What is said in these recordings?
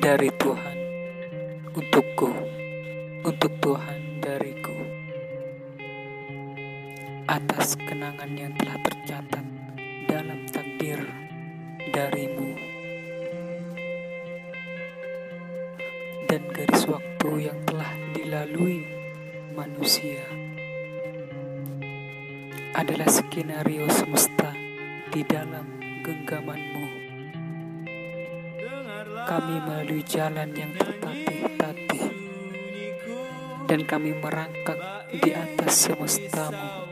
dari Tuhan untukku, untuk Tuhan dariku. Atas kenangan yang telah tercatat dalam takdir darimu dan garis waktu yang telah dilalui manusia adalah skenario semesta di dalam genggamanmu. Kami melalui jalan yang tertatih-tatih dan kami merangkak di atas semestamu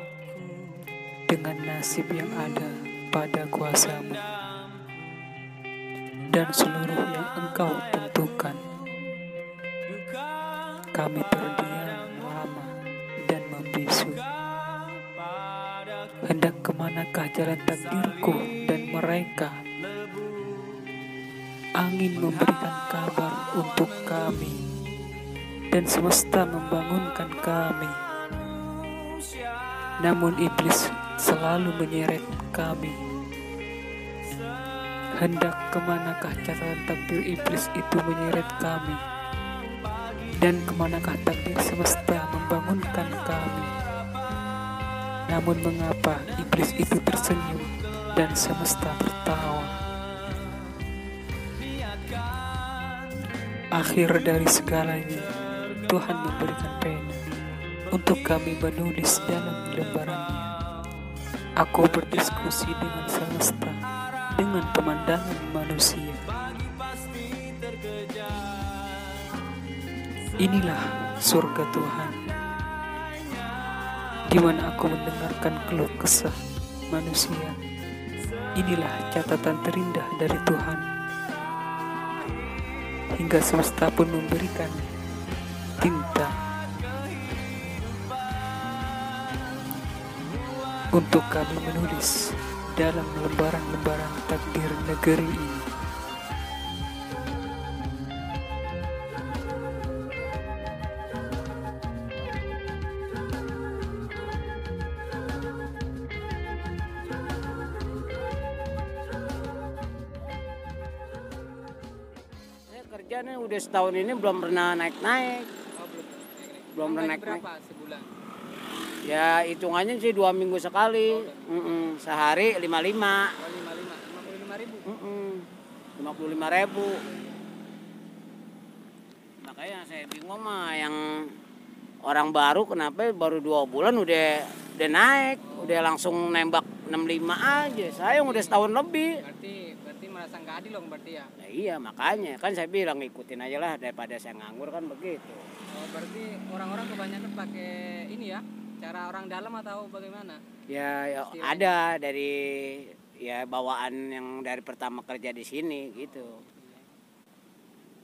dengan nasib yang ada pada kuasamu dan seluruh yang engkau tentukan. Kami terdiam lama dan membisu. Hendak ke manakah jalan takdirku dan mereka? Angin memberikan kabar untuk kami dan semesta membangunkan kami. Namun iblis selalu menyeret kami. Hendak ke manakah catatan takdir iblis itu menyeret kami? Dan ke manakah takdir semesta membangunkan kami? Namun mengapa iblis itu tersenyum dan semesta tertawa? Akhir dari segalanya, Tuhan memberikan pena untuk kami menulis dalam lembarannya. Aku berdiskusi dengan semesta, dengan pemandangan manusia. Inilah surga Tuhan, di mana aku mendengarkan keluh kesah manusia. Inilah catatan terindah dari Tuhan. Hingga semesta pun memberikan tinta untuk kami menulis dalam lembaran-lembaran takdir negeri ini. Kerja nih udah setahun ini belum pernah naik-naik. Belum pernah naik-naik. berapa sebulan? Ya hitungannya sih dua minggu sekali. Mm-mm. Sehari lima lima. Oh, 55, 55 ribu. Lima puluh lima ribu. Makanya saya bingung mah yang orang baru kenapa baru dua bulan udah udah naik, udah langsung nembak 65 aja. Saya yang udah setahun lebih. Berarti merasa nggak adil dong berarti ya. Nah, iya makanya kan saya bilang ikutin aja lah daripada saya nganggur kan begitu. Oh, berarti orang-orang kebanyakan pakai ini ya, cara orang dalam atau bagaimana? Ya, ya Istilahnya. ada dari ya bawaan yang dari pertama kerja di sini gitu.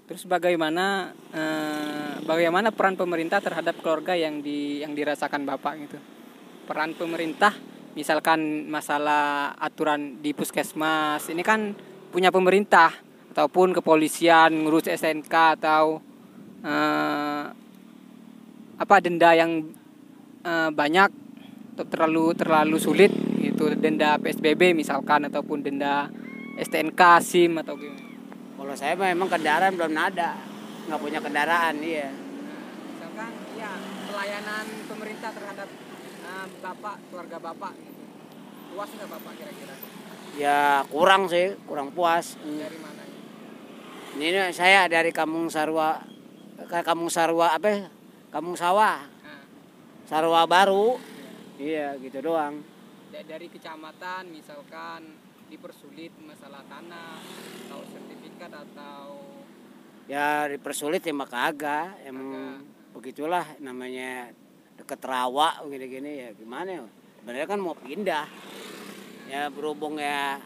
Terus bagaimana eh, bagaimana peran pemerintah terhadap keluarga yang di yang dirasakan Bapak gitu? Peran pemerintah misalkan masalah aturan di puskesmas ini kan punya pemerintah ataupun kepolisian ngurus SNK atau eh, apa denda yang eh, banyak atau terlalu terlalu sulit gitu denda PSBB misalkan ataupun denda STNK SIM atau gimana? Kalau saya mah emang kendaraan belum ada, nggak punya kendaraan iya. misalkan ya pelayanan pemerintah terhadap eh, bapak keluarga bapak gitu puas nggak bapak kira-kira Ya kurang sih, kurang puas. dari mana Ini saya dari Kampung Sarwa, ke Kampung Sarwa apa? ya? Kampung Sawah, nah, Sarwa Baru. Iya gitu doang. da- dari kecamatan misalkan dipersulit masalah tanah atau sertifikat atau Ya dipersulit ya mah kagak. Emang begitulah namanya deket rawa gini-gini ya gimana ya. Sebenarnya kan mau pindah. Ya berhubung ya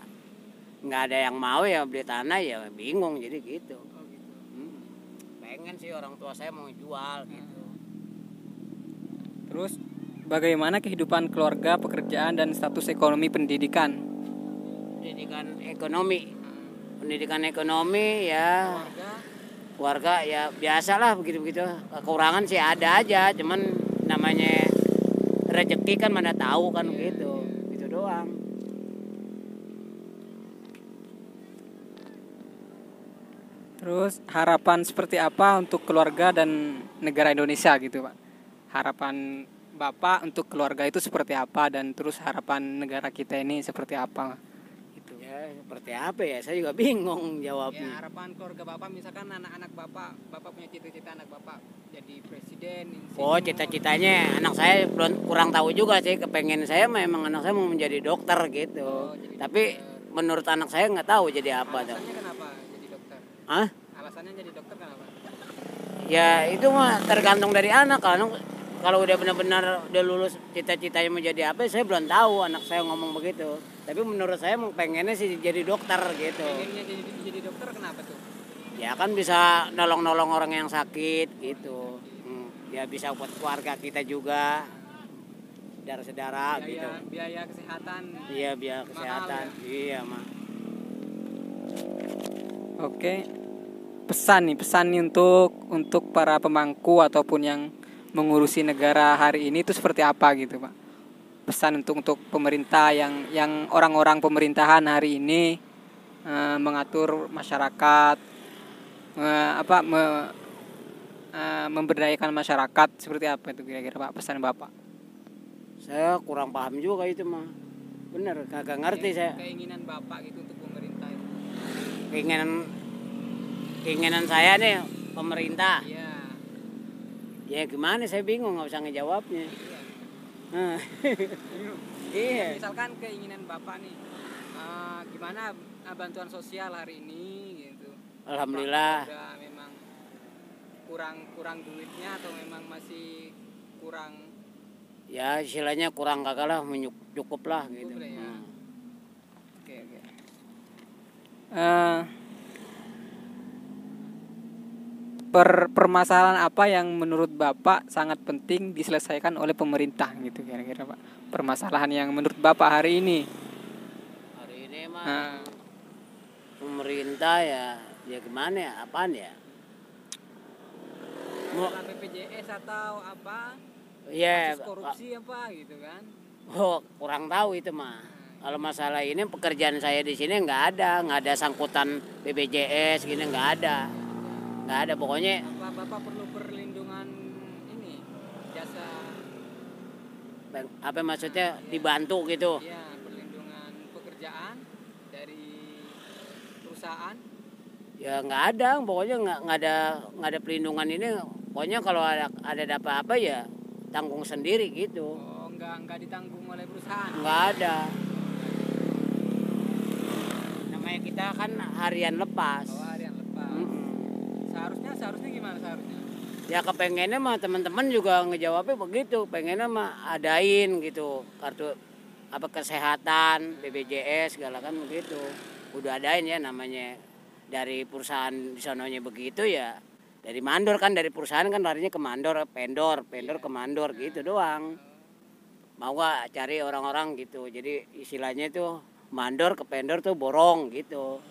nggak ada yang mau ya beli tanah ya bingung jadi gitu. oh gitu Hmm. Pengen sih orang tua saya mau jual gitu. terus bagaimana kehidupan keluarga pekerjaan dan status ekonomi pendidikan Pendidikan ekonomi. Pendidikan ekonomi ya keluarga ya biasalah begitu-begitu. Kekurangan sih ada aja, cuman namanya rezeki kan mana tahu kan gitu. Gitu doang. Terus harapan seperti apa untuk keluarga dan negara Indonesia gitu pak? Harapan bapak untuk keluarga itu seperti apa dan terus harapan negara kita ini seperti apa? Gitu. Ya seperti apa ya? Saya juga bingung Ya jawabnya. harapan keluarga bapak misalkan anak-anak bapak, bapak punya cita-cita anak bapak jadi presiden. Oh insinyur. cita-citanya anak saya belum kurang tahu juga sih. Kepengen saya memang anak saya mau menjadi dokter gitu. Oh, jadi Tapi menurut anak saya nggak tahu jadi apa tuh. Alasannya kenapa dokter? Hah? Alasannya jadi dokter kenapa? Ya itu mah tergantung dari anak kalau kalau udah benar-benar udah lulus cita-citanya mau jadi apa saya belum tahu anak saya ngomong begitu. Tapi menurut saya pengennya sih jadi dokter gitu. Pengennya jadi jadi dokter kenapa tuh? Ya kan bisa nolong-nolong orang yang sakit gitu. Hmm, Ya bisa buat keluarga kita juga. Saudara-saudara gitu. Biaya, biaya kesehatan. Iya Mahal kesehatan. Iya mah. Oke. Pesan nih, pesan nih untuk untuk para pemangku ataupun yang mengurusi negara hari ini itu seperti apa gitu, Pak? Pesan untuk untuk pemerintah yang yang orang-orang pemerintahan hari ini eh, mengatur masyarakat eh, apa me- eh, memberdayakan masyarakat seperti apa itu kira-kira Pak pesan Bapak? Saya kurang paham juga itu mah. Bener, kagak ngerti saya. Keinginan Bapak gitu. Keinginan keinginan saya nih pemerintah. Iya. Ya gimana saya bingung nggak usah ngejawabnya. Iya. Iya. misalkan keinginan bapak nih eh, gimana eh, bantuan sosial hari ini gitu Alhamdulillah. Udah memang kurang kurang duitnya atau memang masih kurang Ya istilahnya kurang kagak lah cukup lah gitu. Ya. Hmm. oke oke Eh, per permasalahan apa yang menurut bapak sangat penting diselesaikan oleh pemerintah gitu kira-kira pak permasalahan yang menurut bapak hari ini Hari ini mah Nah. pemerintah ya ya gimana ya apaan ya? Mau BPJS atau apa ya kasus korupsi apa gitu kan oh, kurang tahu itu mah. Kalau masalah ini pekerjaan saya di sini nggak ada, nggak ada sangkutan BPJS gini nggak ada, nggak ada pokoknya Bapak, bapak perlu perlindungan ini jasa apa maksudnya dibantu gitu. ya perlindungan pekerjaan dari perusahaan Ya nggak ada, pokoknya nggak nggak ada nggak ada perlindungan ini. Pokoknya kalau ada ada apa-apa ya tanggung sendiri gitu. oh enggak enggak ditanggung oleh perusahaan Nggak ada. Kita kan harian lepas. oh harian lepas Mm-mm. seharusnya seharusnya gimana seharusnya Ya kepengennya mah teman-teman juga ngejawabnya begitu, pengennya mah adain gitu kartu apa kesehatan, BPJS segala kan begitu. Udah adain ya namanya dari perusahaan di sononya begitu ya. Dari mandor kan dari perusahaan kan larinya ke mandor, pendor, pendor ke mandor gitu doang. Mau gak cari orang-orang gitu. Jadi istilahnya itu mandor ke pendor tuh borong gitu.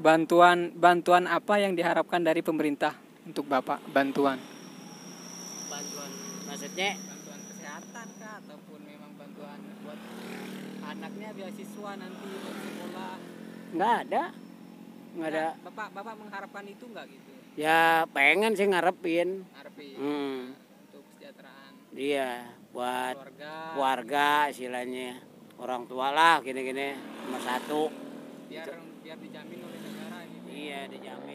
bantuan bantuan apa yang diharapkan dari pemerintah untuk bapak bantuan Bantuan maksudnya bantuan kesehatan kah ataupun memang bantuan buat anaknya beasiswa nanti untuk sekolah nggak ada. Nggak ada. Nah, bapak bapak mengharapkan itu nggak gitu Ya pengen sih ngarepin. Harapin Hmm. untuk kesejahteraan Iya, buat keluarga keluarga istilahnya. Orang tua lah gini-gini nomor satu. biar biar dijamin oleh negara gitu Iya dijamin